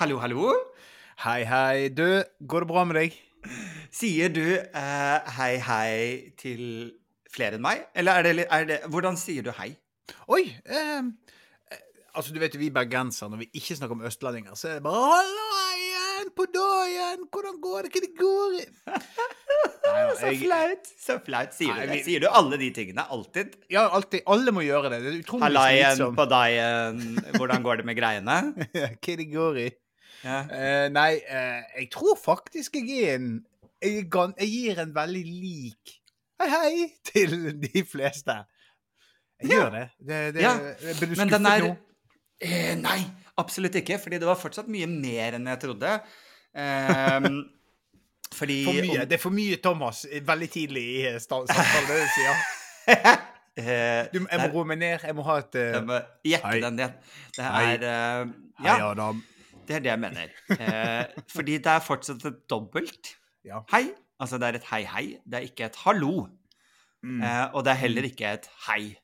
Hallo, hallo. Hei, hei. Du, går det bra med deg? Sier du eh, hei, hei til flere enn meg? Eller er det, er det Hvordan sier du hei? Oi. Eh, eh, altså, du vet jo, vi bergensere, når vi ikke snakker om østlendinger, så er det bare Hallo, igjen, på dagen, hvordan går det, hva det går i?' Så flaut. Så flaut. Sier du det? Sier du alle de tingene? Alltid? Ja, alltid. Alle må gjøre det. Det er utrolig Halla igjen på dagen. Hvordan går det med greiene? Hva det går i? Ja. Eh, nei, uh, jeg tror faktisk jeg er en jeg, jeg gir en veldig lik hei, hei til de fleste. Jeg Ja. gjør det. det, det Ja, Blir du skuffet er nå? eh, Nei, absolutt ikke. Fordi det var fortsatt mye mer enn jeg trodde. Ehm, fordi om- Det er for mye Thomas veldig tidlig i eh, samtalen. Ja. du jeg må roe meg ned. Jeg må ha et uh, jekke den ned. Det er er ja. Hei, Adam. Det er det jeg mener. Eh, fordi det er fortsatt et dobbelt Ja. hei. Altså det er et hei, hei. Det er ikke et hallo. Mm. Eh, og det er heller ikke et hei.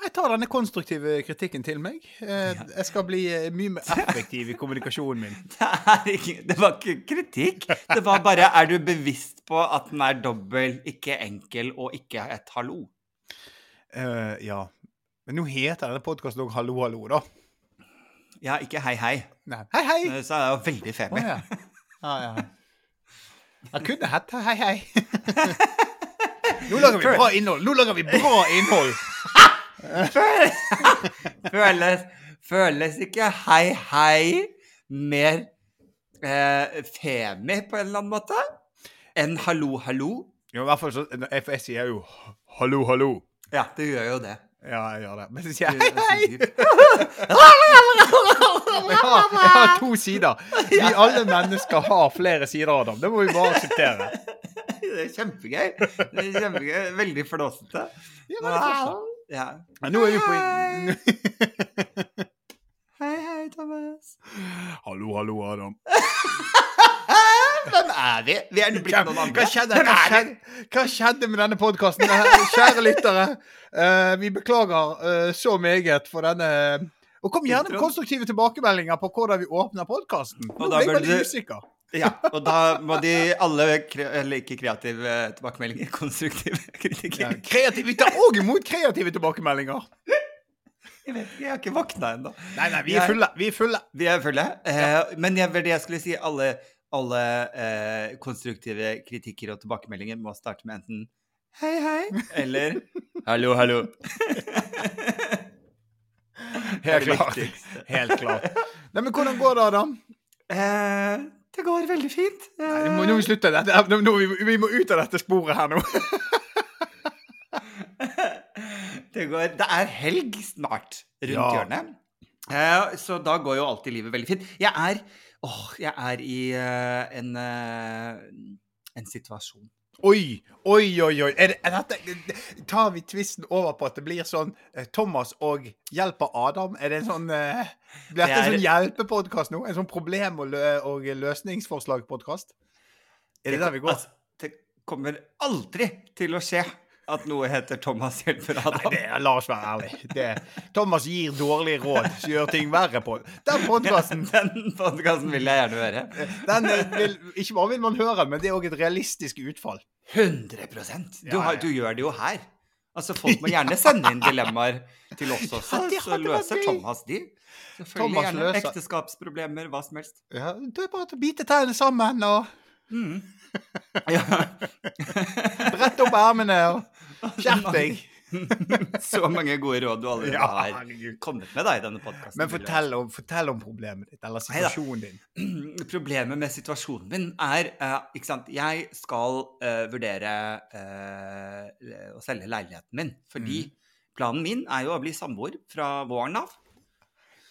Jeg tar denne konstruktive kritikken til meg. Eh, Ja. Jeg skal bli eh, mye mer effektiv i kommunikasjonen min. Det, ikke, det var ikke kritikk. Det var bare Er du bevisst på at den er dobbel, ikke enkel og ikke et hallo? Eh, ja. Men nå heter denne podkasten òg Hallo, hallo, da. Ja, ikke hei, hei. Nei. Hei, hei! Så er det jo veldig Å femi. ja. Ja, ja. Jeg kunne hett hei, hei. Nå lager vi bra innhold! Nå lager vi bra innhold! føles, føles ikke hei, hei mer eh, femi på en eller annen måte enn hallo, hallo? Jo, i hvert fall så jeg, jeg sier jo hallo, hallo. Ja, det gjør jo det. Ja, jeg gjør det. Men så sier jeg hei, hei! Jeg har, jeg har to sider. Vi alle mennesker har flere sider av dem. Det må vi bare akseptere. Det er kjempegøy. Det er kjempegøy. Veldig flåsete. Ja, men det er fortsatt. Ja. Nå er vi på Hei, hei, Thomas. Hallo, hallo, Adam. Hvem er vi? Vi er blitt noen andre. Hva skjedde, hva skjedde, hva skjedde med denne podkasten? Kjære lyttere, uh, vi beklager uh, så meget for denne Og kom gjerne med konstruktive tilbakemeldinger på hvordan vi åpner podkasten. Nå ble jeg veldig usikker. Ja, og da må de alle kre eller ikke kreative tilbakemeldinger, konstruktive kritikker. Ja, kreativ, vi tar òg imot kreative tilbakemeldinger. Jeg vet ikke, jeg har ikke våkna ennå. Nei, nei, vi er fulle. Vi er fulle. Vi er fulle. Eh, men jeg, det jeg skulle si, alle, alle eh, konstruktive kritikker og tilbakemeldinger må starte med enten hei, hei, eller hallo, hallo. Helt klart. Helt klart. Nei, men hvordan går det, Adam? Eh, det går veldig fint. Eh, Nei, nå må nå må vi slutte. det. nå, vi, vi må ut av dette sporet her nå. det, går, det er helg snart rundt Ja. hjørnet. Eh, så da går jo alltid livet veldig fint. Jeg er, åh, jeg er i uh, en, uh, en situasjon. Oi, oi, oi. oi. Er det, er dette, tar vi tvisten over på at det blir sånn eh, Thomas og hjelper Adam? Er det en sånn uh, Blir dette Det er- en sånn hjelpepodkast nå? En sånn problem- og, lø og løsningsforslag-podkast? Er det der vi går? Altså, det kommer aldri til å skje at noe heter Thomas hjelper Nei, det det, la oss være ærlige. Det, Thomas gir dårlige råd som gjør ting verre på Den podkasten Den podkasten vil jeg gjerne høre. den eh, vil, Ikke bare vil man høre men det er òg et realistisk utfall. 100% Du, har, du gjør det jo her. Altså, Folk må gjerne sende inn dilemmaer til oss også, Ja, så løser. Thomas de. Selvfølgelig Thomas gjerne løser- ekteskapsproblemer, hva som helst. Ja, det er bare å bite tennene sammen og Mm. Ja. brette opp ermene og skjerpe deg. Så mange gode råd du allerede Ja, har kommet med da i denne podkasten. Men fortell om, fortell om problemet ditt, eller situasjonen din. Problemet med situasjonen min er uh, ikke sant, Jeg skal uh, vurdere uh, å selge leiligheten min. Fordi Mm. planen min er jo å bli samboer fra våren av.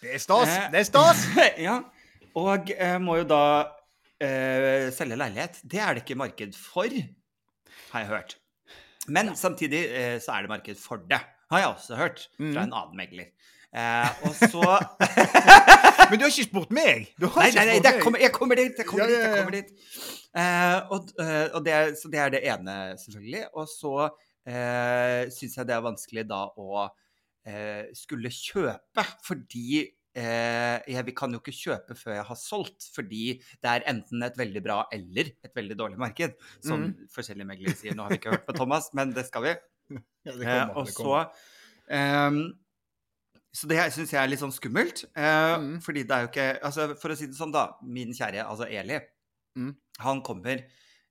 Det er stas! Det er stas! ja. Og må jo da selge leilighet. Det er det ikke marked for, har jeg hørt. Men samtidig eh, så er det marked for det, har jeg også hørt fra Mhm. en annen megler. Eh, og så Men du har ikke spurt meg! Du har Nei, nei, nei det kommer, jeg kommer dit! Jeg kommer Ja, dit, jeg kommer dit. Eh, og, eh, og det, så det er det ene, selvfølgelig. Og så eh, syns jeg det er vanskelig da å eh, skulle kjøpe, fordi jeg vi kan jo ikke kjøpe før jeg har solgt, fordi det er enten et veldig bra eller et veldig dårlig marked. Som mm. forskjellige meglere sier. Nå har vi ikke hørt på Thomas, men det skal vi. Ja, det Eh, kommer, og så ehm, Så det syns jeg er litt sånn skummelt. eh, Mm. Fordi det er jo ikke altså For å si det sånn, da. Min kjære, altså Eli, Mm. han kommer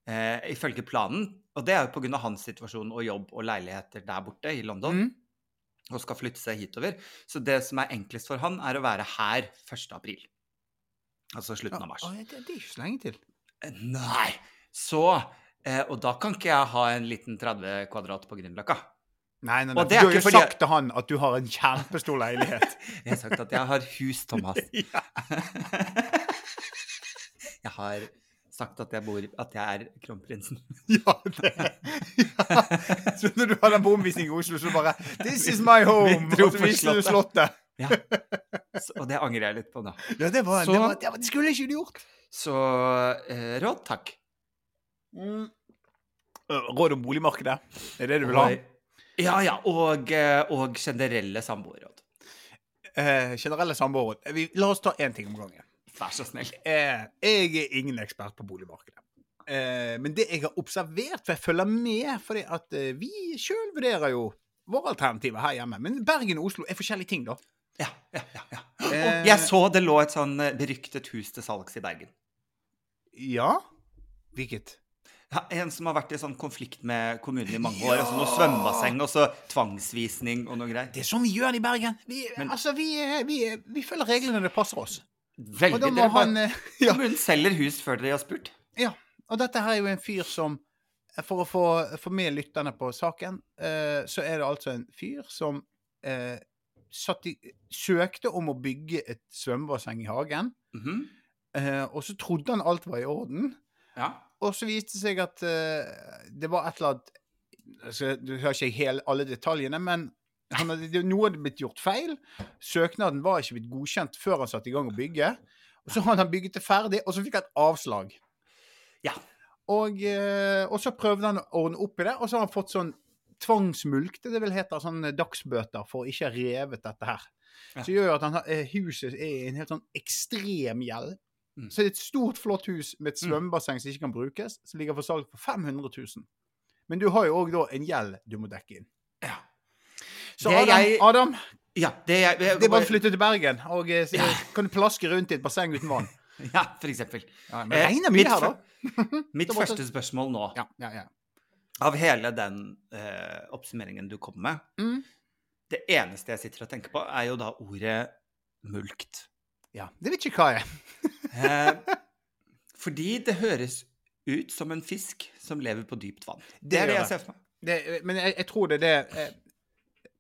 eh, ifølge planen, og det er jo pga. hans situasjon og jobb og leiligheter der borte i London, Mm. Og skal flytte seg hitover. Så det som er enklest for han, er å være her 1. april. Altså slutten av mars. Ja, det, det er ikke så lenge til. Eh, Nei! Så eh, Og da kan ikke jeg ha en liten 30 kvadrat på Grünerløkka. Nei, nei, nei. Du har jo fordi- sagt til han at du har en kjempestor leilighet. Jeg har sagt at jeg har hus, Thomas. Jeg har sagt at jeg bor At jeg er kronprinsen. Ja, det. ja. Så når du har den på omvisning i Oslo, så bare This is my home! Vi Og så viser du Slottet. Ja. Så, og det angrer jeg litt på nå. Ja, det var, Så- det, var, det, var, det skulle ikke du gjort. Så eh, råd, takk. Mm. Råd om boligmarkedet. Er det du vil ha? Ja, ja. Og, eh, og generelle samboerråd. Eh, generelle samboerråd. La oss ta én ting om gangen. Vær så snill. Eh, jeg er ingen ekspert på boligmarkedet. Eh, men det jeg har observert, for jeg følger med, fordi at eh, vi sjøl vurderer jo våre alternativer her hjemme. Men Bergen og Oslo er forskjellige ting, da. Ja, ja, ja. ja. Eh, Og jeg så det lå et sånn beryktet hus til salgs i Bergen. Ja? Hvilket? Ja, en som har vært i sånn konflikt med kommunen i mange år. Altså noe svømmebasseng og så tvangsvisning og noe greier. Det er sånn vi gjør det i Bergen. Vi, Men- altså, vi, vi, vi følger reglene når det passer oss. Veldig. Dere bare- han eh, ja. Kommunen selger hus før dere har spurt. ja. Og dette her er jo en fyr som For å få, få med lytterne på saken, eh, så er det altså en fyr som eh, i, søkte om å bygge et svømmebasseng i hagen. Mhm. Eh, og så trodde han alt var i orden. Ja. Og så viste det seg at eh, det var et eller annet altså, Du hører ikke hele, alle detaljene, men han hadde, noe hadde blitt gjort feil. Søknaden var ikke blitt godkjent før han satte i gang å bygge. Og så hadde han bygget det ferdig, og så fikk han et avslag. Ja. Og, eh, og så prøvde han å ordne opp i det, og så har han fått sånn tvangsmulkt, det vil hete sånn dagsbøter for å ikke ha revet dette her. Ja. Så gjør jo at han, eh, huset er i en helt sånn ekstrem gjeld. Mm. Så det er et stort, flott hus med et Mm. svømmebasseng som ikke kan brukes, som ligger for salg for 500 000. Men du har jo òg da en gjeld du må dekke inn. Så Adam, jeg- Adam ja det, er jeg, det er bare å flytte til Bergen, og eh, så kan du plaske rundt i et basseng uten vann. Ja, for eksempel. Ja, men Eh, det regner mye her, da. Mitt første spørsmål nå, Ja, ja, ja. av hele den eh, oppsummeringen du kom med Mm. Det eneste jeg sitter og tenker på, er jo da ordet mulkt. ja. Det vet ikke hva jeg er. Eh, fordi det høres ut som en fisk som lever på dypt vann. Det, Det er det jeg ser for meg. Det, men jeg, jeg tror det er det eh,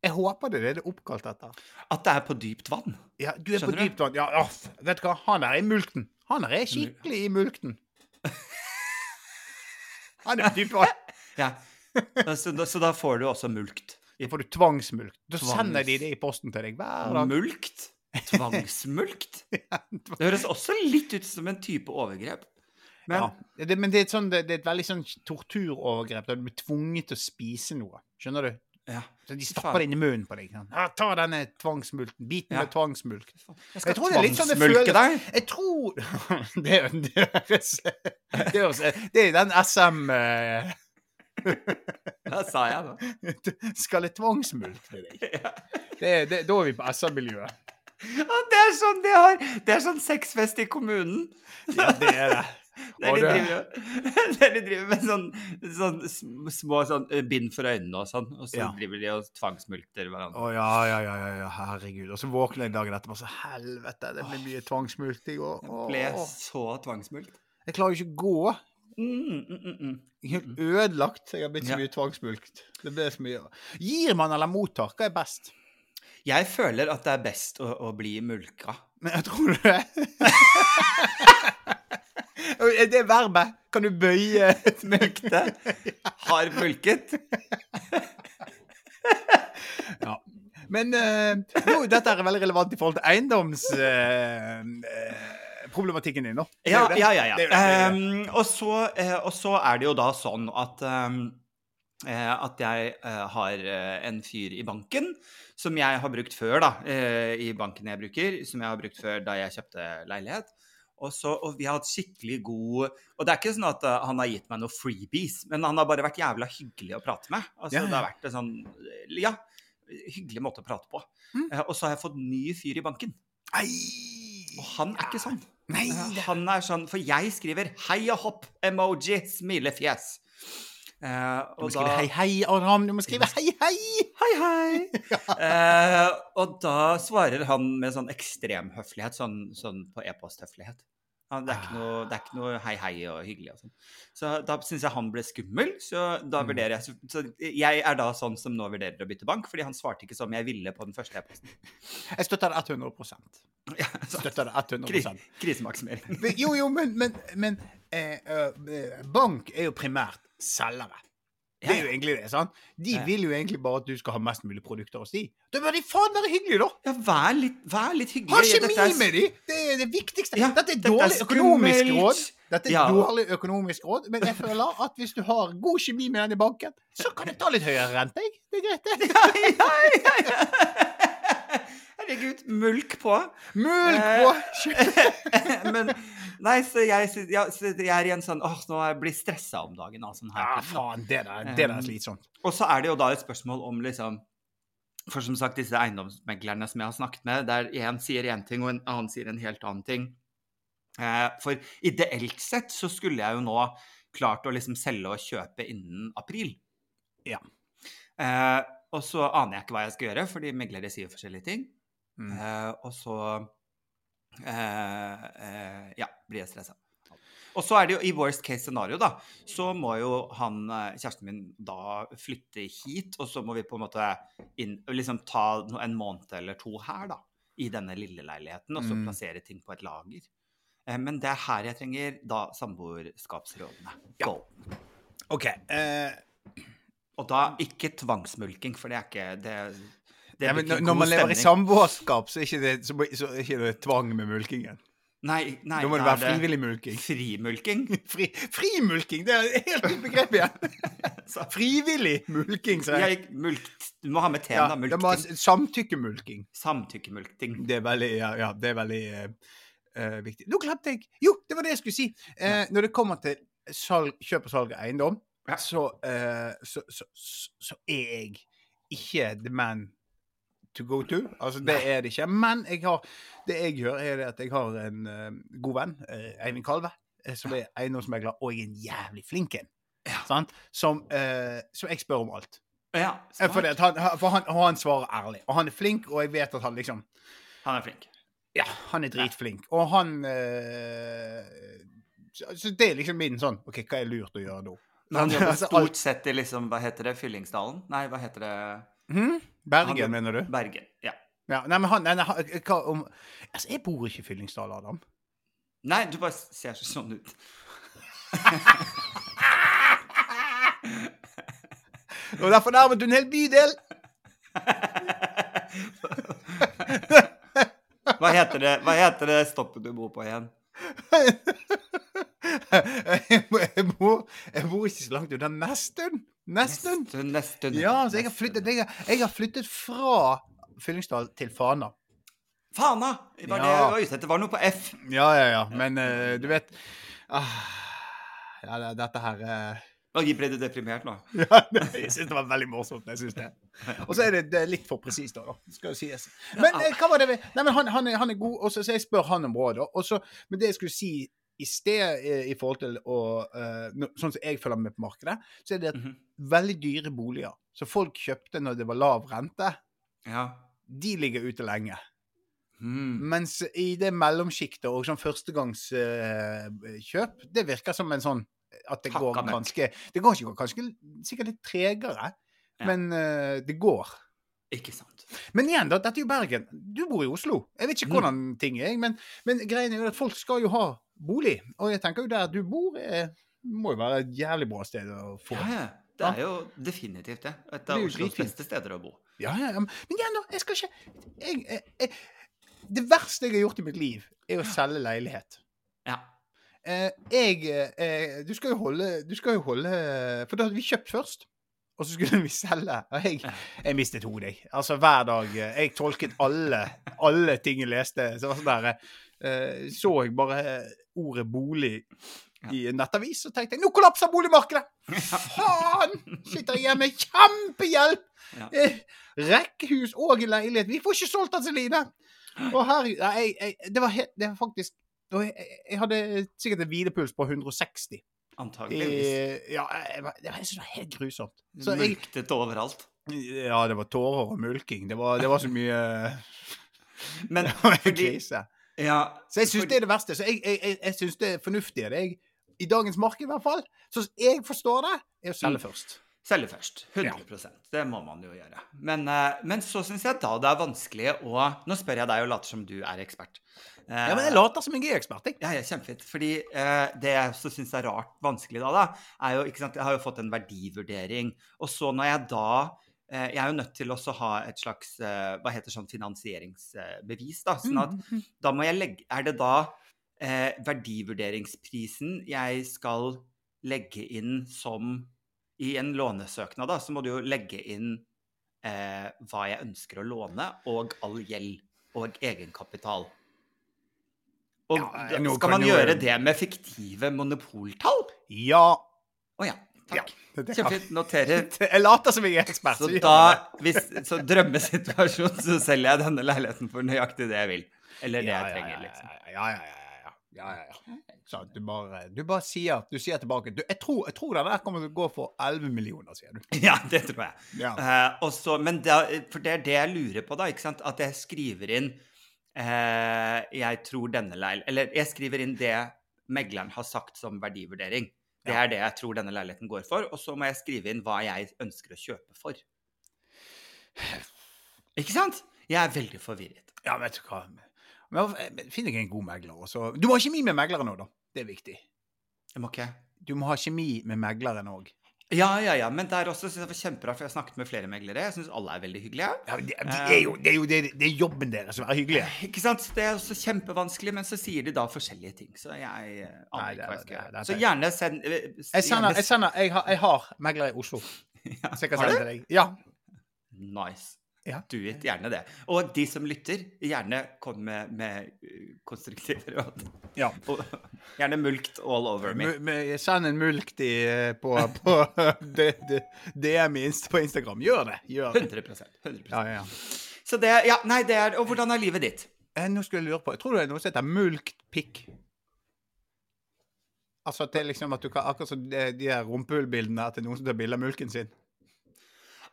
Jeg håper det er det oppkalt etter. At det er på dypt vann. Ja, du er på Skjønner du? dypt vann. Ja, off. vet du hva? Han er i mulkten. Han er skikkelig i mulkten. Han er på dypt vann. Ja. Så, da, så da får du også mulkt. Da får du tvangsmulkt. Da Tvangs- sender de det i posten til deg hver dag. Mulkt? Tvangsmulkt? Det høres også litt ut som en type overgrep. Men ja. det, men det er, et sånn, det, det er et veldig sånn torturovergrep der du blir tvunget til å spise noe. Skjønner du? ja. Så de stapper det inn i munnen på deg. Sånn. Ja, ta denne tvangsmulten. Biten med tvangsmulk. Jeg Jeg tror det er litt sånn det føles. deg. Jeg tror Det, høres Det, er den SM uh... Ja, sa jeg da. Skal jeg tvangsmulke deg? Ja. Det, det, da er vi på SM-miljøet. Det er sånn de har Det er sånn sexfest i kommunen. Ja, det er det. Der de, det- driver, der de driver med sånn, sånn små sånn, bind for øynene og sånn, og så Ja. driver de og tvangsmulter hverandre. Å ja, ja, ja, ja, herregud. Og så våkner jeg dagen etterpå og så helvete, det blir mye tvangsmult i går. Jeg ble så tvangsmult. Jeg klarer jo ikke å gå. Mm, mm, mm, mm. Jeg er ødelagt. Jeg har blitt så mye tvangsmulkt. Det ble så mye. Gir man eller mottar? Hva er best? Jeg føler at det er best å, å bli mulka. Men jeg tror du det? Er verbet? Kan du bøye et Mulkte. Har mulket. Ja. Men uh, jo, dette er veldig relevant i forhold til eiendomsproblematikken din nå. Det Ja, ja, ja. ja. Ehm, og, så, eh, og så er det jo da sånn at um, eh, at jeg eh, har eh, en fyr i banken som jeg har brukt før, da. eh, I banken jeg bruker, som jeg har brukt før da jeg kjøpte leilighet. Og, så, og vi har hatt skikkelig god Og det er ikke sånn at eh, han har gitt meg noen freebies, men han har bare vært jævla hyggelig å prate med. Altså, Ja. Det har vært en sånn Ja, hyggelig måte å prate på. Mm. Eh, og så har jeg fått ny fyr i banken. Ei! Og han er ikke sånn. Nei, Eh, Han er sånn For jeg skriver hei og hopp, emoji, smilefjes. Eh, Du må skrive da hei, hei, Aram. Du må skrive hei, hei! Hei, hei! Eh, og da svarer han med sånn ekstrem høflighet, sånn, sånn på e-posthøflighet. Det, er noe- det er ikke noe hei, hei og hyggelig og sånn. Så da syns jeg han ble skummel, så da Mm. vurderer jeg så, jeg er da sånn som nå vurderer å bytte bank, fordi han svarte ikke som jeg ville på den første e-posten. Jeg støtter det 100 Ja, Støtter det 100 Kri, krisemaksimering. Jo, jo, men, men, men eh, eh, bank er jo primært selgere. Det er jo egentlig det. sant? De Ja. vil jo egentlig bare at du skal ha mest mulig produkter hos de. Da bør de faen være hyggelige, da! Ja, vær litt, vær litt hyggelig. Ha kjemi er- med de! Det er det viktigste. Ja, dette er dette er dårlig økonomisk råd. Dette er Ja. dårlig økonomisk råd, men jeg føler at hvis du har god kjemi med den i banken, så kan du ta litt høyere rente. jeg. Det er greit, det. Ja, ja, hei. Herregud, mulk på. Mulk Eh, på! Men nei, så jeg, ja, så jeg er i en sånn åh, nå blir jeg stressa om dagen. av sånn her Ja, faen, det der, det der er Um, slitsomt. Og så er det jo da et spørsmål om liksom For som sagt, disse eiendomsmeglerne som jeg har snakket med, der én sier én ting, og en annen sier en helt annen ting. Uh, for ideelt sett så skulle jeg jo nå klart å liksom selge og kjøpe innen april. Ja. Uh, og så aner jeg ikke hva jeg skal gjøre, fordi meglere sier forskjellige ting. Mm. Eh, og så eh, eh, Ja, blir jeg stressa. Og så er det jo i worst case scenario, da, så må jo han, eh, kjæresten min da flytte hit, og så må vi på en måte inn, liksom ta en måned eller to her, da, i denne lille leiligheten, og så Mm. plassere ting på et lager. Eh, Men det er her jeg trenger da samboerskapsrådene. Ja. Go. OK. Eh, Og da ikke tvangsmulking, for det er ikke det ja, men når- når man lever i samboerskap, så så, så er ikke det tvang med mulkingen. Nei, nei, Da må det være det... frivillig mulking. Frimulking. Fri, frimulking! Det er et helt nytt begrep igjen. Så, Frivillig mulking, sier jeg. mulk, du må ha med Ja, T-en, da. det må ha samtykkemulking. Samtykkemulkting. Det er veldig, ja, ja, det er veldig eh, viktig. Nå glemte jeg Jo, det var det jeg skulle si. Eh, når det kommer til salg, kjøp og salg av eiendom, Ja. så, uh, så, så, så, så er jeg ikke the man to go to. Altså, det er det ikke. Men jeg har, det jeg gjør, er at jeg har en uh, god venn, uh, Eivind Kalve, eh, som er eiendomsmegler, og jeg er en jævlig flink en. Ja. Sant? Som, uh, som jeg spør om alt. Ja. For, det, han, for han, han svarer ærlig. Og han er flink, og jeg vet at han liksom Han er flink. Ja, han er dritflink. Og han eh, så, så det er liksom min sånn OK, hva er lurt å gjøre nå? Men han jobber stort sett i liksom, hva heter det, Fyllingsdalen? Nei, hva heter det? Hm? Bergen, Han- mener du? Bergen. Ja. Ja, nei, men han nei, han- hva om Altså, jeg bor ikke i Fyllingsdal, Adam. Nei, du bare ser sånn ut. Og derfor nærmet du en hel bydel! Hva heter det, hva heter det stoppet du bor på igjen? jeg, bor, jeg, bor, jeg bor ikke så langt unna Nesttun. Nesttun. nesten, nesten Ja, så jeg har flyttet, jeg jeg har flyttet fra Fyllingsdal til Fana. Fana! Det var det Ja. jeg var ute etter. Det var noe på F. Ja, ja, ja. Men uh, du vet uh, Ja, det, dette her uh, Og ble du deprimert nå? Ja, jeg syns det var veldig morsomt. Jeg synes det. Og så er det, det er litt for presist, da. Skal jo sies. Men eh, hva var det vi Nei, men han, han, er, han er god, og så, så jeg spør han om råd. men det jeg skulle si i sted eh, i forhold til å eh, Sånn som jeg følger med på markedet, så er det mm -hmm. veldig dyre boliger som folk kjøpte når det var lav rente, Ja. de ligger ute lenge. Mm. Mens i det mellomsjiktet og sånn førstegangskjøp, det virker som en sånn at det går ganske Det går ikke kanskje sikkert litt tregere, Ja. men eh, det går. Ikke sant. Men igjen, da, dette er jo Bergen. Du bor i Oslo. Jeg vet ikke Mm. hvordan ting er, men, men greien er jo at folk skal jo ha bolig. Og jeg tenker jo der du bor, er, må jo være et jævlig bra sted å få. Ja, ja. Det er jo definitivt det. Et av Oslos beste steder å bo. Ja, ja, ja. Men igjen, da. Jeg skal ikke jeg, jeg, jeg, Det verste jeg har gjort i mitt liv, er å selge leilighet. Ja. Eh, jeg eh, Du skal jo holde Du skal jo holde For da hadde vi kjøpt først. og så skulle vi selge. Og jeg, jeg mistet hodet, jeg. Altså hver dag. eh, Jeg tolket alle, alle ting jeg leste. Så, var sånn der, eh, så jeg bare ordet bolig i en nettavis, så tenkte jeg nå kollapser boligmarkedet! Faen! Sitter hjemme med kjempehjelp! Ja. Eh, Rekkehus og leilighet. Vi får ikke solgt den, Celine! Og her, jeg, jeg, det var helt, det var faktisk jeg, jeg- hadde sikkert en hvilepuls på 160. Antageligvis. Eh, ja, jeg, det var, det var helt grusomt. Så Mulktet overalt. ja, det var tårer og mulking. Det var, det var så mye Men fordi. Ja, Så jeg syns det er det verste. Så jeg, jeg, jeg, jeg syns det er fornuftig. Det jeg, I dagens marked, i hvert fall, så jeg forstår det, er å selge Mm. først. Selge først. 100 ja. Det må man jo gjøre. Men, eh, men så syns jeg da det er vanskelig å Nå spør jeg deg og later som du er ekspert. Eh, Ja, men jeg later som jeg er ekspert, jeg. Ja, ja, kjempefint. Fordi eh, det jeg også syns er rart vanskelig da, da, er jo ikke sant, Jeg har jo fått en verdivurdering. Og så når jeg da Jeg er jo nødt til å ha et slags eh, hva heter sånn finansieringsbevis, da. Sånn at Mm, mm. da må jeg legge Er det da eh, verdivurderingsprisen jeg skal legge inn som I en lånesøknad, da, så må du jo legge inn eh, hva jeg ønsker å låne, og all gjeld. Og egenkapital. Og Ja, skal man gjøre det med fiktive monopoltall? Ja. Å oh, ja. Takk. Ja, Kjempefint. Noterer. Jeg later som jeg er ekspert. Så da, hvis, så drømmesituasjon, så selger jeg denne leiligheten for nøyaktig det jeg vil. Eller det Ja, jeg ja, trenger, liksom. Ja, ja, ja. ja, ja, ja, ja, ja. Så du bare, du bare sier, du sier tilbake du, jeg, tror, jeg tror det der kommer til å gå for 11 millioner, sier du. Ja, det tror jeg. Ja. Uh, også, men da, for det er det jeg lurer på, da. ikke sant? At jeg skriver inn uh, Jeg tror denne leil... Eller jeg skriver inn det megleren har sagt som verdivurdering. Det er det jeg tror denne leiligheten går for. Og så må jeg skrive inn hva jeg ønsker å kjøpe for. Ikke sant? Jeg er veldig forvirret. Ja, vet du hva. Men jeg finner jeg en god megler. Også. Du må ha kjemi med megleren nå, da. Det er viktig. Jeg må ikke Du må ha kjemi med megleren òg. Ja, ja, ja. Men der også synes jeg det var kjempebra, for jeg har snakket med flere meglere. Jeg syns alle er veldig hyggelige. Ja, men det, det er jo, det er jo det, det er jobben deres å være hyggelige. Ikke sant? Det er også kjempevanskelig, men så sier de da forskjellige ting. Så jeg eh, aner ikke er- hva jeg skal er- gjøre. er Så gjerne send eh, Jeg sender, jeg, sender, jeg, har, jeg har megler i Oslo, Ja. så jeg kan sende til deg. Ja. Nice. Ja. Do it. Gjerne det. Og de som lytter, gjerne kom med, med uh, konstruktive råd. ja. Og gjerne mulkt all over me. Send en mulkt i, eh, på, på det- på Instagram. Gjør det. Gjør det. 100% 100 Ja, ja, ja. Så det Ja, nei, det er Og hvordan er livet ditt? Eh, Nå skulle jeg lure på Jeg tror det er noe som heter mulkt pikk. Altså at det er liksom at du kan Akkurat som de, de rumpehullbildene at det er noen som tar bilde av mulken sin.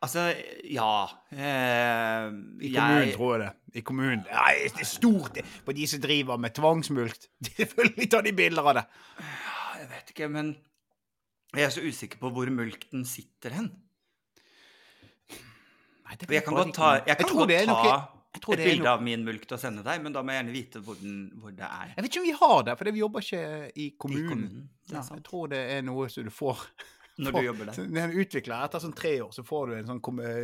Altså, ja eh, I kommunen, jeg, tror jeg det. I kommunen. Nei, det er stort på de som driver med tvangsmulkt. Selvfølgelig tar de bilder av det. Jeg vet ikke, men jeg er så usikker på hvor mulkten sitter hen. Nei, det jeg kan godt ta, jeg kan jeg godt ta noe- et bilde noe- av min mulkt og sende deg, men da må jeg gjerne vite hvor, den, hvor det er. Jeg vet ikke om vi har det, for vi jobber ikke i I kommunen. kommunen. Ja, jeg tror det er noe som du får Når du jobber der. Den er utvikler. Etter sånn tre år så får du en sånn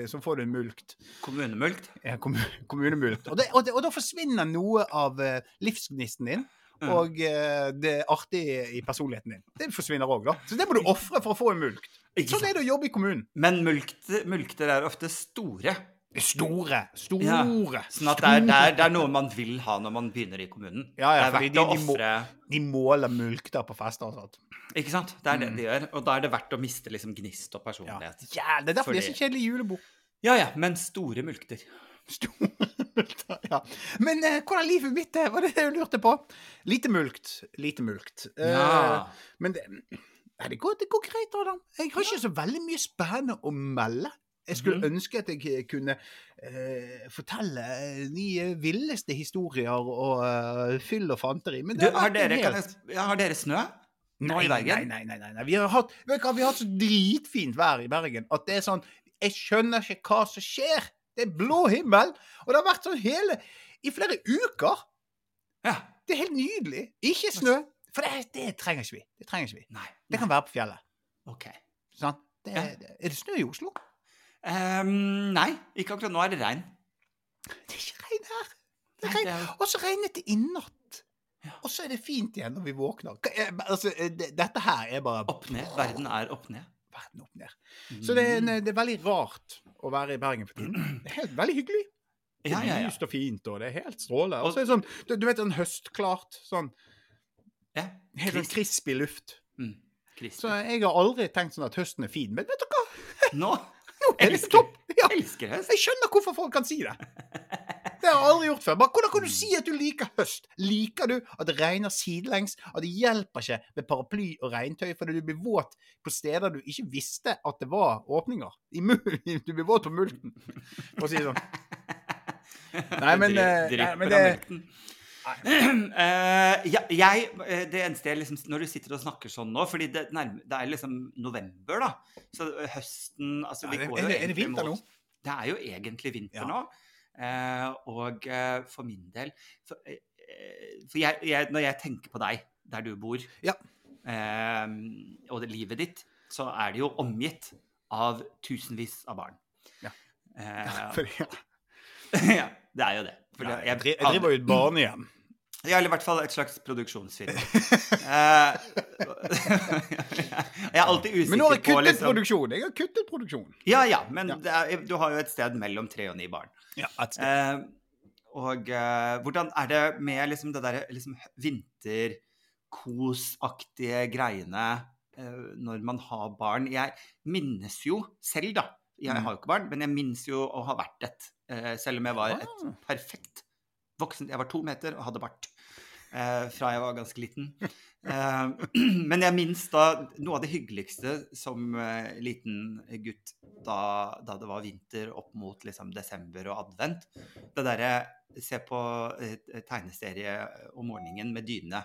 så får du en mulkt. Kommunemulkt. Ja, kommu- kommunemulkt. Og, det, og, det, og da forsvinner noe av eh, livsgnisten din. Mm. Og eh, det artige i personligheten din. Det forsvinner òg, da. Så det må du ofre for å få en mulkt. Sånn er det å jobbe i kommunen. Men mulkter, mulkter er ofte store. Store. Store. Ja, Sånn at det er, det, er, det er noe man vil ha når man begynner i kommunen. Ja, ja, det er fordi verdt de- å ofre De måler mulk der på fester og sånt. Ikke sant? Det er det Mm. de gjør. Og da er det verdt å miste liksom gnist og personlighet. ja, det er derfor det er så kjedelig julebord. Ja ja, men store mulkter. Store mulkter, ja. Men uh, hvordan livet mitt er, var det det du lurte på? Lite mulkt. Lite mulkt. Uh, Ja. Men det, nei, det, går, det går greit, Adam. Jeg har ikke så veldig mye spennende å melde. Jeg skulle Mhm. ønske at jeg kunne uh, fortelle de eh, villeste historier og uh, fyll og fanteri. Men Du, har dere, helt- jeg, har dere snø? Nå Nei, i Bergen? nei, nei, nei, nei. Vi har hatt, vi, har, vi har hatt så dritfint vær i Bergen at det er sånn Jeg skjønner ikke hva som skjer. Det er blå himmel, og det har vært sånn hele I flere uker. Ja. Det er helt nydelig. Ikke snø. For det, det trenger ikke vi. Det trenger ikke vi. Nei. Det kan være på fjellet. OK. Sånn? Det, Ja. det, er det snø i Oslo? Ehm, nei, ikke akkurat nå er det regn. Det er ikke regn her. Det er regn. Og så regnet det i natt. Og så er det fint igjen når vi våkner. Er- Altså, eh, dette her er bare Opp ned. Verden er opp ned. verden opp ned. Så det er, en, det er veldig rart å være i Bergen for tiden. Det er helt veldig hyggelig. Det er ja, ja. lyst og fint, og det er helt strålende. Og så er det sånn, du, du vet, sånn høstklart, sånn ja. helt sånn crispy luft. Mm. Så jeg har aldri tenkt sånn at høsten er fin. Men vet du hva? Nå Er det elsker, topp! Ja, elsker høst. jeg skjønner hvorfor folk kan si det. Det har jeg aldri gjort før. Bare, hvordan kan du si at du liker høst? Liker du at det regner sidelengs? At det hjelper ikke med paraply og regntøy fordi du blir våt på steder du ikke visste at det var åpninger? I Du blir våt på multen, for å si det sånn. Nei, men, eh, nei, men det- Eh, ja, jeg, eh, det eneste jeg liksom Når du sitter og snakker sånn nå Fordi det, nærme, det er liksom november, da. Så høsten altså, vi Ja, er går jo det- er det vinter nå? Det er jo egentlig vinter Ja. nå. Uh, og uh, for min del For, for jeg, jeg, når jeg tenker på deg der du bor, Ja. og det livet ditt, så er det jo omgitt av tusenvis av barn. Ja. Fordi, ja. ja, det er jo det. For Ja, jeg, jeg, jeg driver jo et barnehjem. Ja, eller i hvert fall et slags produksjonsfirma. Eh, jeg er alltid usikker på Men nå har jeg kuttet liksom, produksjon. Jeg har kuttet produksjon. Ja, ja, men Ja. Det er, du har jo et sted mellom tre og ni barn. Ja, et sted. Uh, og uh, hvordan er det med liksom det derre liksom, vinterkosaktige greiene uh, når man har barn? Jeg minnes jo selv, da. Jeg Mm. har jo ikke barn, men jeg minnes jo å ha vært et. Eh, selv om jeg var et Ah. perfekt voksen. Jeg var to meter og hadde bart eh, fra jeg var ganske liten. Eh, men jeg minnes da noe av det hyggeligste som liten gutt da, da det var vinter opp mot liksom, desember og advent. Det derre se på tegneserie om morgenen med dyne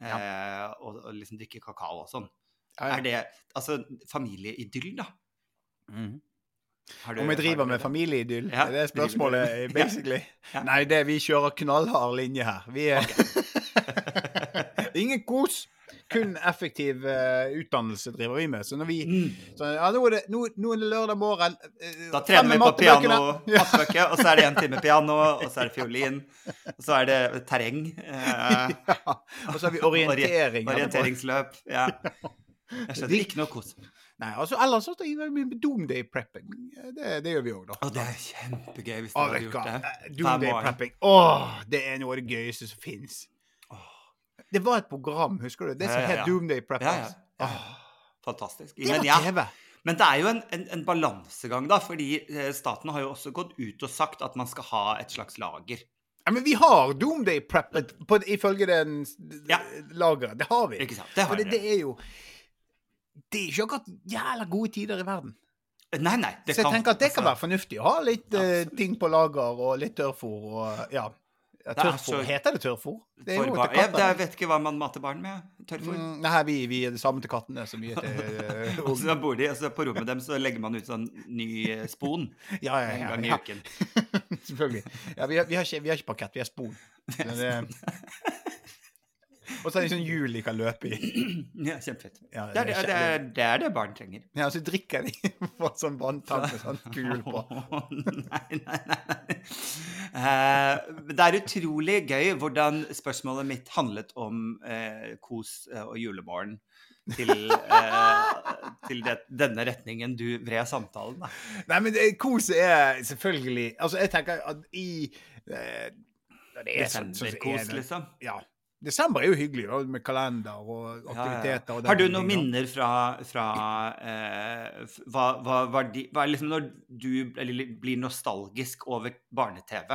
ja. og, og liksom drikke kakao og sånn. Ja, ja. Er det altså familieidyll, da? Mhm. Du- Om vi driver med familieidyll? Ja, Er spørsmålet, basically? Ja. Nei, det, vi kjører knallhard linje her. Vi er Ingen kos. Kun effektiv uh, utdannelse driver vi med. Så når vi Mm. så, Ja, nå er, det, nå, nå er det lørdag morgen. uh, Da trener vi på piano. Ja. mattebøker, og så er det en time piano, og så er det fiolin, og så er det terreng. Uh, Ja. Og så har vi orientering. orienteringsløp. Ja. Jeg skjønner ikke noe kos. Nei, altså Ellers så driver vi med doomday prepping. Det, det gjør vi òg, da. Å, det er kjempegøy hvis du hadde gjort det. Eh, Doomday prepping. Åh, det er noe av det gøyeste som fins. Det var et program, husker du? Det som Ja, ja, het ja. Doomday Preppers. Ja, ja. Fantastisk. Det var TV. men det er jo en, en, en balansegang, da, fordi eh, staten har jo også gått ut og sagt at man skal ha et slags lager. Ja, men vi har Doomday på, ifølge den Ja. lageret. Det har vi. Ikke sant? Det har det, det er jo Det er ikke akkurat jævla gode tider i verden. Nei, nei. Det Så jeg tenker at det kan altså, være fornuftig å ha litt eh, ting på lager og litt tørrfôr og ja. ja tørrfôr. så- Heter det tørrfôr? Det er jo til katter. jeg vet ikke hva man mater barn med. Tørrfôr. Mm, nei, vi, vi er det samme til kattene som vi er til eh, Og så bor de, altså på rommet dem så legger man ut sånn ny eh, spon Ja, ja, en ja. gang i ja. uken. Selvfølgelig. Ja, vi, har, vi, har ikke, vi har ikke parkett, vi har spon. Men det- Og så er det sånn hjul de kan løpe i. Ja, Kjempefett. Ja, Det er det, det, er, det er det barn trenger. Ja, og så drikker de på sånn vanntank med sånn kul på. nei, nei, nei. nei. Uh, det er utrolig gøy hvordan spørsmålet mitt handlet om uh, kos eh, og julemorgen til, eh, til det, denne retningen du vred samtalen. Da. Nei, men kos er selvfølgelig Altså, jeg tenker at i eh, det sånn- sånn som Desemberkos, er kos. liksom. Ja. Desember er jo hyggelig, da, med kalender og aktiviteter. Og Har du noen minner fra, fra eh, hva, hva, hva, de, hva liksom når du blir nostalgisk over barne-TV?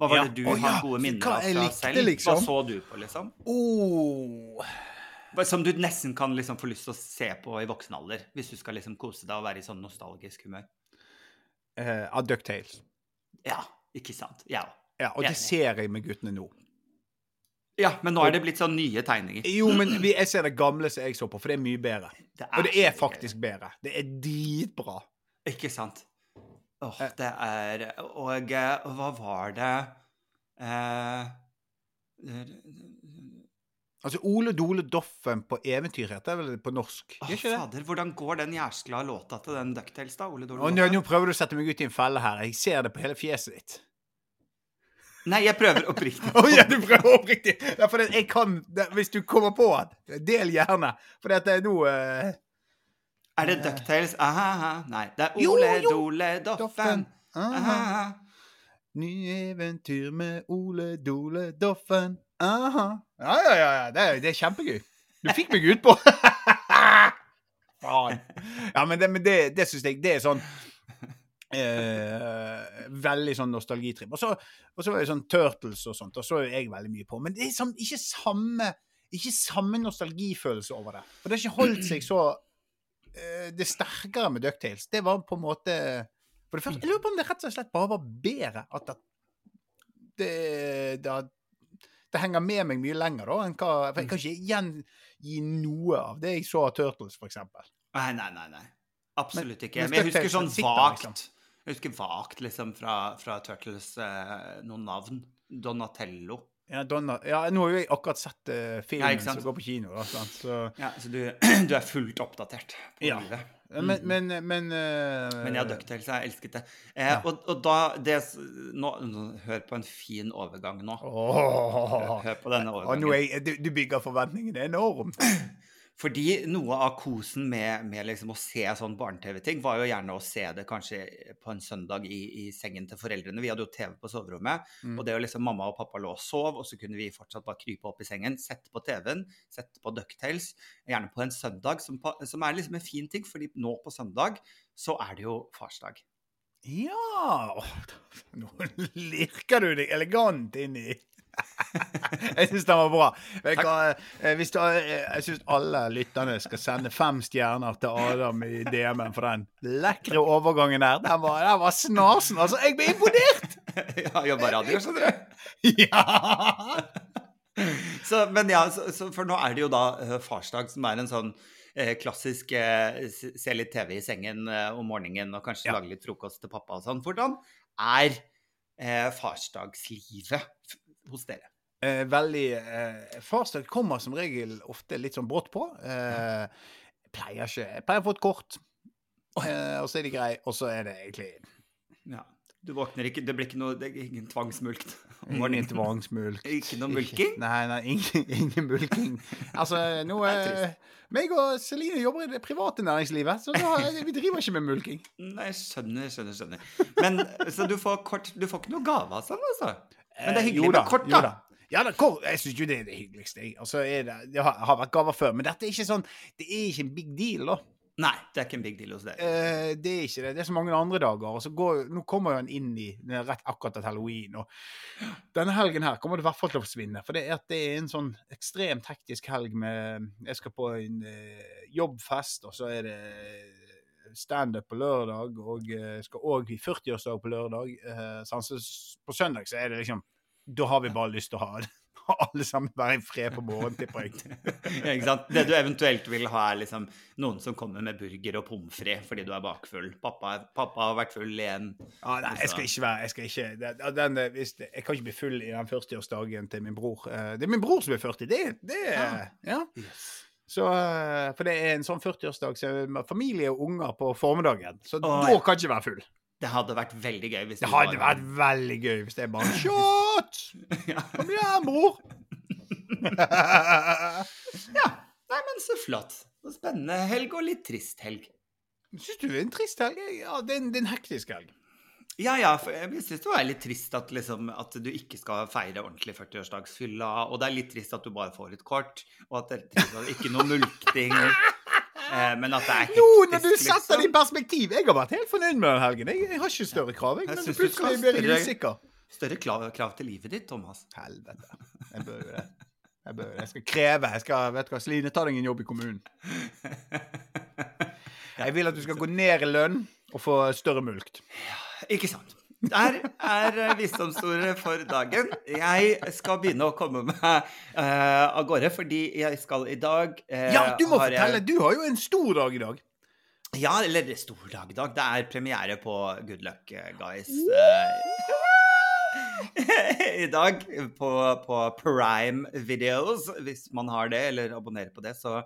Hva var det du oh, har gode minner av fra likte, selv? liksom? Hva så du på, liksom? Oh. Som du nesten kan liksom få lyst til å se på i voksen alder, hvis du skal liksom kose deg og være i sånn nostalgisk humør. Eh, av Ducktales. Ja, ikke sant? Ja. Ja, og det ser jeg med guttene nå. Ja, men nå er det blitt sånn nye tegninger. Jo, men vi, jeg ser det gamle som jeg så på, for det er mye bedre. Det Og det er faktisk bedre. Det er dritbra. Ikke sant? Åh, Eh. det er Og eh, hva var det eh, Altså, Ole Dole Doffen på eventyr heter det vel på norsk? Åh, Gjør ikke det? fader, hvordan går den jæskla låta til den Ducktails, da? Ole Dole Doffen? nå, nå prøver du å sette meg ut i en felle her. Jeg ser det på hele fjeset ditt. Nei, jeg prøver oppriktig. oh, ja, du prøver oppriktig! Det er fordi jeg kan Hvis du kommer på den, del gjerne. For det er nå uh... Er det Ducktales? Aha, nei. Det er Ole jo. Dole Doffen. Aha. Aha. Ny eventyr med Ole Dole Doffen. Aha. Ja, ja, ja. ja. Det, er, det er kjempegøy. Du fikk meg utpå. Faen. Ja, men det, men det, det syns jeg Det er sånn eh, Veldig sånn nostalgitripp. Og så, og så var det sånn Turtles og sånt, og så er jeg veldig mye på. Men det er sånn, ikke samme ikke samme nostalgifølelse over det. For det har ikke holdt seg så eh, Det sterkere med Ducktales. Det var på en måte For det første, Jeg lurer på om det rett og slett bare var bedre at det det, det, det henger med meg mye lenger, da, enn hva For jeg kan ikke gjengi noe av det jeg så av Turtles, for eksempel. Nei, nei, nei. nei. Absolutt ikke. men jeg husker sånn vagt liksom. Jeg husker vagt liksom fra, fra Turtles eh, noen navn. Donatello. Ja, Donna, ja, nå har jo jeg akkurat sett uh, filmen ja, som går på kino, da, så Ja, Så du, du er fullt oppdatert på Ja. livet. Men, men, men, uh, Mm. Men ja, Ducktails, jeg elsket det. Eh, Ja. og, og da det, nå, Hør på en fin overgang nå. Oh, Hør på denne Og nå overgangen. er du, du bygger forventningene enormt. Fordi noe av kosen med, med liksom å se sånn barne-TV-ting, var jo gjerne å se det kanskje på en søndag i, i sengen til foreldrene. Vi hadde jo TV på soverommet, Mm. og det å liksom mamma og pappa lå og sov, og så kunne vi fortsatt bare krype opp i sengen, sette på TV-en, sette på Ducktales, gjerne på en søndag, som, som er liksom en fin ting, fordi nå på søndag så er det jo farsdag. Ja Nå lirker du deg elegant inn i Jeg syns den var bra. Hva, eh, Hvis du, eh, jeg syns alle lytterne skal sende fem stjerner til Adam i DM-en for den lekre overgangen der. Den var, den var snasen. Altså, jeg ble imponert! ja, jobba radio, skjønner du. Ja! Så, men ja, så, så, for nå er det jo da eh, farsdag, som er en sånn klassisk eh, se litt TV i sengen om morgenen og kanskje Ja. lage litt frokost til pappa og sånn. Hvordan er farsdagslivet hos dere? Eh, veldig eh, Farsdag kommer som regel ofte litt sånn brått på. Eh, pleier ikke Jeg pleier å få et kort, eh, og så er det grei, og så er det egentlig Ja. Du våkner ikke, det blir ikke noe, det er ingen tvangsmulkt Ingen tvangsmulkt. Ikke noe mulking? Nei, nei, ingen, ingen mulking. Altså, nå er eh, meg og Celine jobber i det private næringslivet, så da, vi driver ikke med mulking. Nei, skjønner, skjønner, skjønner. Men, så du får kort Du får ikke noe gave av sånn, altså? Men det er Eh, hyggelig jo med kort, da. Ja, da, jeg syns jo det er det hyggeligste. jeg. Altså, det, det har, har vært gaver før, men dette er ikke sånn Det er ikke en big deal, da. Nei, det er ikke en big deal hos deg. Eh, det er ikke det. Det er så mange andre dager. Og så går, nå kommer jo han inn i rett akkurat etter halloween. Og denne helgen her kommer det i hvert fall til å forsvinne. For det er, at det er en sånn ekstremt hektisk helg med Jeg skal på en eh, jobbfest, og så er det standup på lørdag, og eh, skal òg i 40-årsdag på lørdag. Eh, på søndag så er det liksom Da har vi bare lyst til å ha det. alle sammen være i fred på morgenen, tipper jeg. Ja, ikke sant? Det du eventuelt vil ha, er liksom noen som kommer med burger og pommes frites fordi du er bakfull. Pappa, pappa har vært full igjen. Ja, nei, jeg skal ikke være jeg skal ikke, det, den, eh, hvis Jeg kan ikke bli full i den 40-årsdagen til min bror. Eh, Det er min bror som er 40. Det, det ja. Ja. Så, eh, for det er en sånn 40-årsdag så familie og unger på formiddagen. Så Å, da kan jeg ikke være full. Det hadde vært veldig gøy hvis Det det hadde var- vært veldig gøy hvis det er bare Shot! Kom igjen, bror! ja. Nei, men så flott. Så spennende helg og litt trist helg. Syns du det er en trist helg? Ja, det er en, det er en hektisk helg. Ja, ja, for jeg syns det var litt trist at, liksom, at du ikke skal feire ordentlig 40-årsdagsfylla, og det er litt trist at du bare får et kort, og at det er trist at ikke noe mulkting. Eh, men at det er hektisk, Jo, når du setter det i liksom. perspektiv Jeg har vært helt fornøyd med den helgen. Jeg, jeg har ikke større krav, jeg. Men plutselig blir jeg usikker. Større krav, krav til livet ditt, Thomas. Helvete. Jeg bør jo det. Jeg, bør, jeg skal kreve. Jeg skal, vet du hva, Sline, ta deg en jobb i kommunen. Jeg vil at du skal gå ned i lønn og få større mulkt. Ikke sant. Der er eh, visdomsordet for dagen. Jeg skal begynne å komme meg uh, av gårde, fordi jeg skal i dag uh, Ja, du må fortelle! jeg-! Du har jo en stor dag i dag. Ja, eller er stor dag i dag. Det er premiere på Good Luck eh, Guys. Uh, I dag på, på Prime Videos, hvis man har det, eller abonnerer på det, så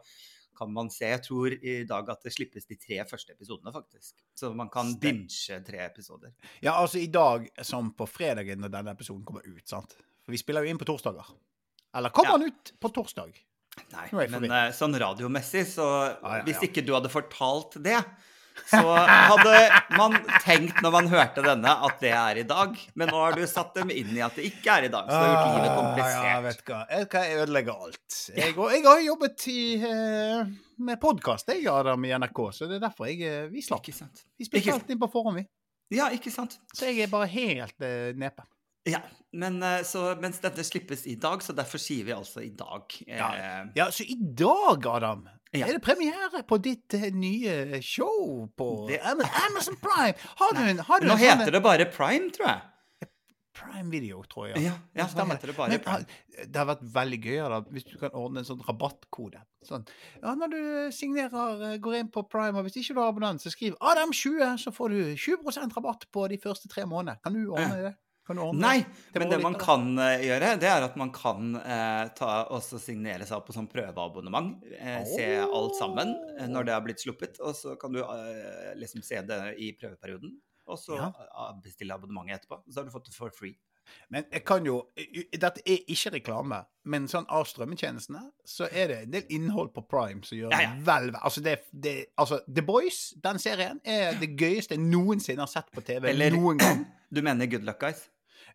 kan man se. Jeg tror i dag at det slippes de tre første episodene, faktisk. Så man kan binge tre episoder. Ja, altså i dag som på fredagen når denne episoden kommer ut, sant. For vi spiller jo inn på torsdager. Eller kommer Ja. den ut på torsdag? Nei, men eh, sånn radiomessig, så ja, hvis ikke du hadde fortalt det, så hadde man tenkt når man hørte denne, at det er i dag. Men nå har du satt dem inn i at det ikke er i dag, så det har gjort livet komplisert. Ja, vet hva. Jeg, hva, jeg ødelegger alt. Jeg, jeg har jobbet i, eh, med podkast, i NRK, så det er derfor jeg, eh, vi slapp. Vi spilte alt inn på forhånd, vi. Ja, ikke sant? Så jeg er bare helt uh, nepe. Ja, men så, mens dette slippes i dag, så derfor sier vi altså i dag. Ja. Ja, så i dag, Adam, Ja. er det premiere på ditt uh, nye show på Det- Am- Amazon Prime. Har du en, har du Nå en sånn heter det bare Prime, tror jeg. Prime Video, tror jeg. Ja, ja nå heter det bare Men, Prime. det har vært veldig gøy da, hvis du kan ordne en sånn rabattkode. Sånn. Ja, når du signerer, eh, går inn på Prime, og hvis ikke du har abonnent, så skriv Adam20, så får du 20% rabatt på de første tre månedene. Kan du ordne det? Nei, men det man kan eh, gjøre, det er at man kan eh, ta, også signere seg opp på sånn prøveabonnement. Eh, Se alt sammen eh, når det har blitt sluppet, og så kan du eh, liksom se det i prøveperioden. Og så Ja. bestille abonnementet etterpå. Så har du fått det for free. Men jeg kan jo Dette er ikke reklame, men sånn av strømmetjenestene så er det en del innhold på Prime som gjør Ja, ja. vel Altså, det, det, altså, The Boys, den serien, er det gøyeste jeg noensinne har sett på TV Eller- noen gang. Du mener Good Luck Guys?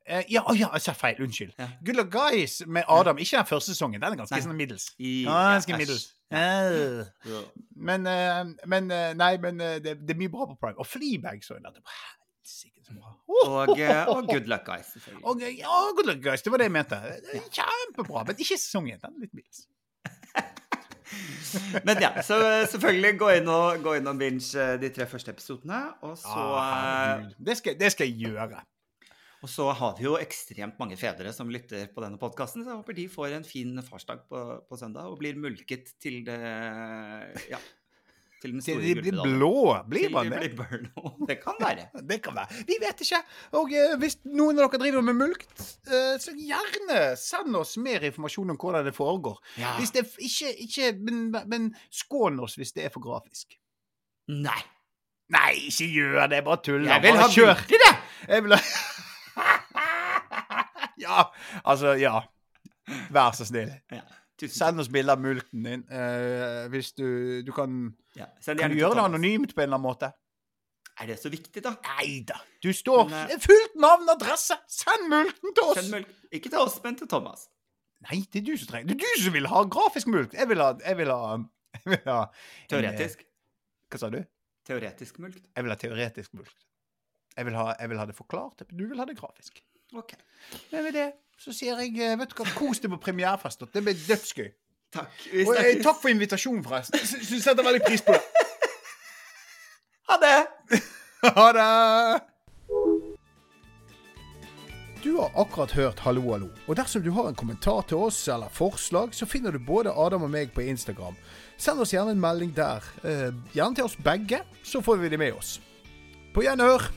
Eh, ja, oh, ja, jeg sa feil. Unnskyld. Ja. Good Luck Guys med Adam. Ikke den første sesongen. Den er ganske Nei. sånn middels. I, Ganske ja, middels. Ja. Eh. Ja. Men, uh, men uh, Nei, men det, det er mye bra på Prime. Og Fleabag så jeg nettopp. Og, og Good Luck Guys. Og, ja, Good Luck Guys. Det var det jeg mente. Kjempebra. Men ikke sesongen. Den er litt middels. Men ja, så selvfølgelig gå inn og, gå inn og binge de tre første episodene. Og så, Ah, det, skal, det skal jeg gjøre. Og så har vi jo ekstremt mange fedre som lytter på denne podkasten, så jeg håper de får en fin farsdag på, på søndag og blir mulket til det Ja. Til den store de blir blå. Blir Til man de det? blir blå. Det kan være. Det kan være. Vi vet ikke. Og uh, hvis noen av dere driver med mulkt, uh, så gjerne send oss mer informasjon om hvordan det foregår. Ja. Hvis det ikke, ikke men, men skån oss hvis det er for grafisk. Nei. Nei, ikke gjør det. Bare tull. Jeg vil ha kjør. bilder, det! Jeg vil ha Ja. Altså, ja. Vær så snill. Ja. Send oss bilder av multen din. Uh, hvis du, du kan Ja, Kan du gjøre det anonymt på en eller annen måte? Er det så viktig, da? Nei da. Du står Men, eh, Fullt navn og adresse! Send multen til oss! Mulk. Ikke til oss, men til Thomas. Nei, det er du som trenger Det er du som vil ha grafisk mulk! Jeg vil ha Jeg vil ha, jeg vil ha Teoretisk. En, Hva sa du? Teoretisk mulk. Jeg vil ha teoretisk mulk. Jeg vil ha, jeg vil ha det forklart. Du vil ha det grafisk. Ok. Men med det så sier jeg eh, Vet du hva, kos deg på premierefest. Det blir dødsgøy. Takk. Og eh, takk for invitasjonen, forresten. Jeg setter veldig pris på det. Ha det! Ha det! Du har akkurat hørt Hallo, hallo. Og dersom du har en kommentar til oss eller forslag, så finner du både Adam og meg på Instagram. Send oss gjerne en melding der. Eh, gjerne til oss begge, så får vi det med oss. På gjenhør!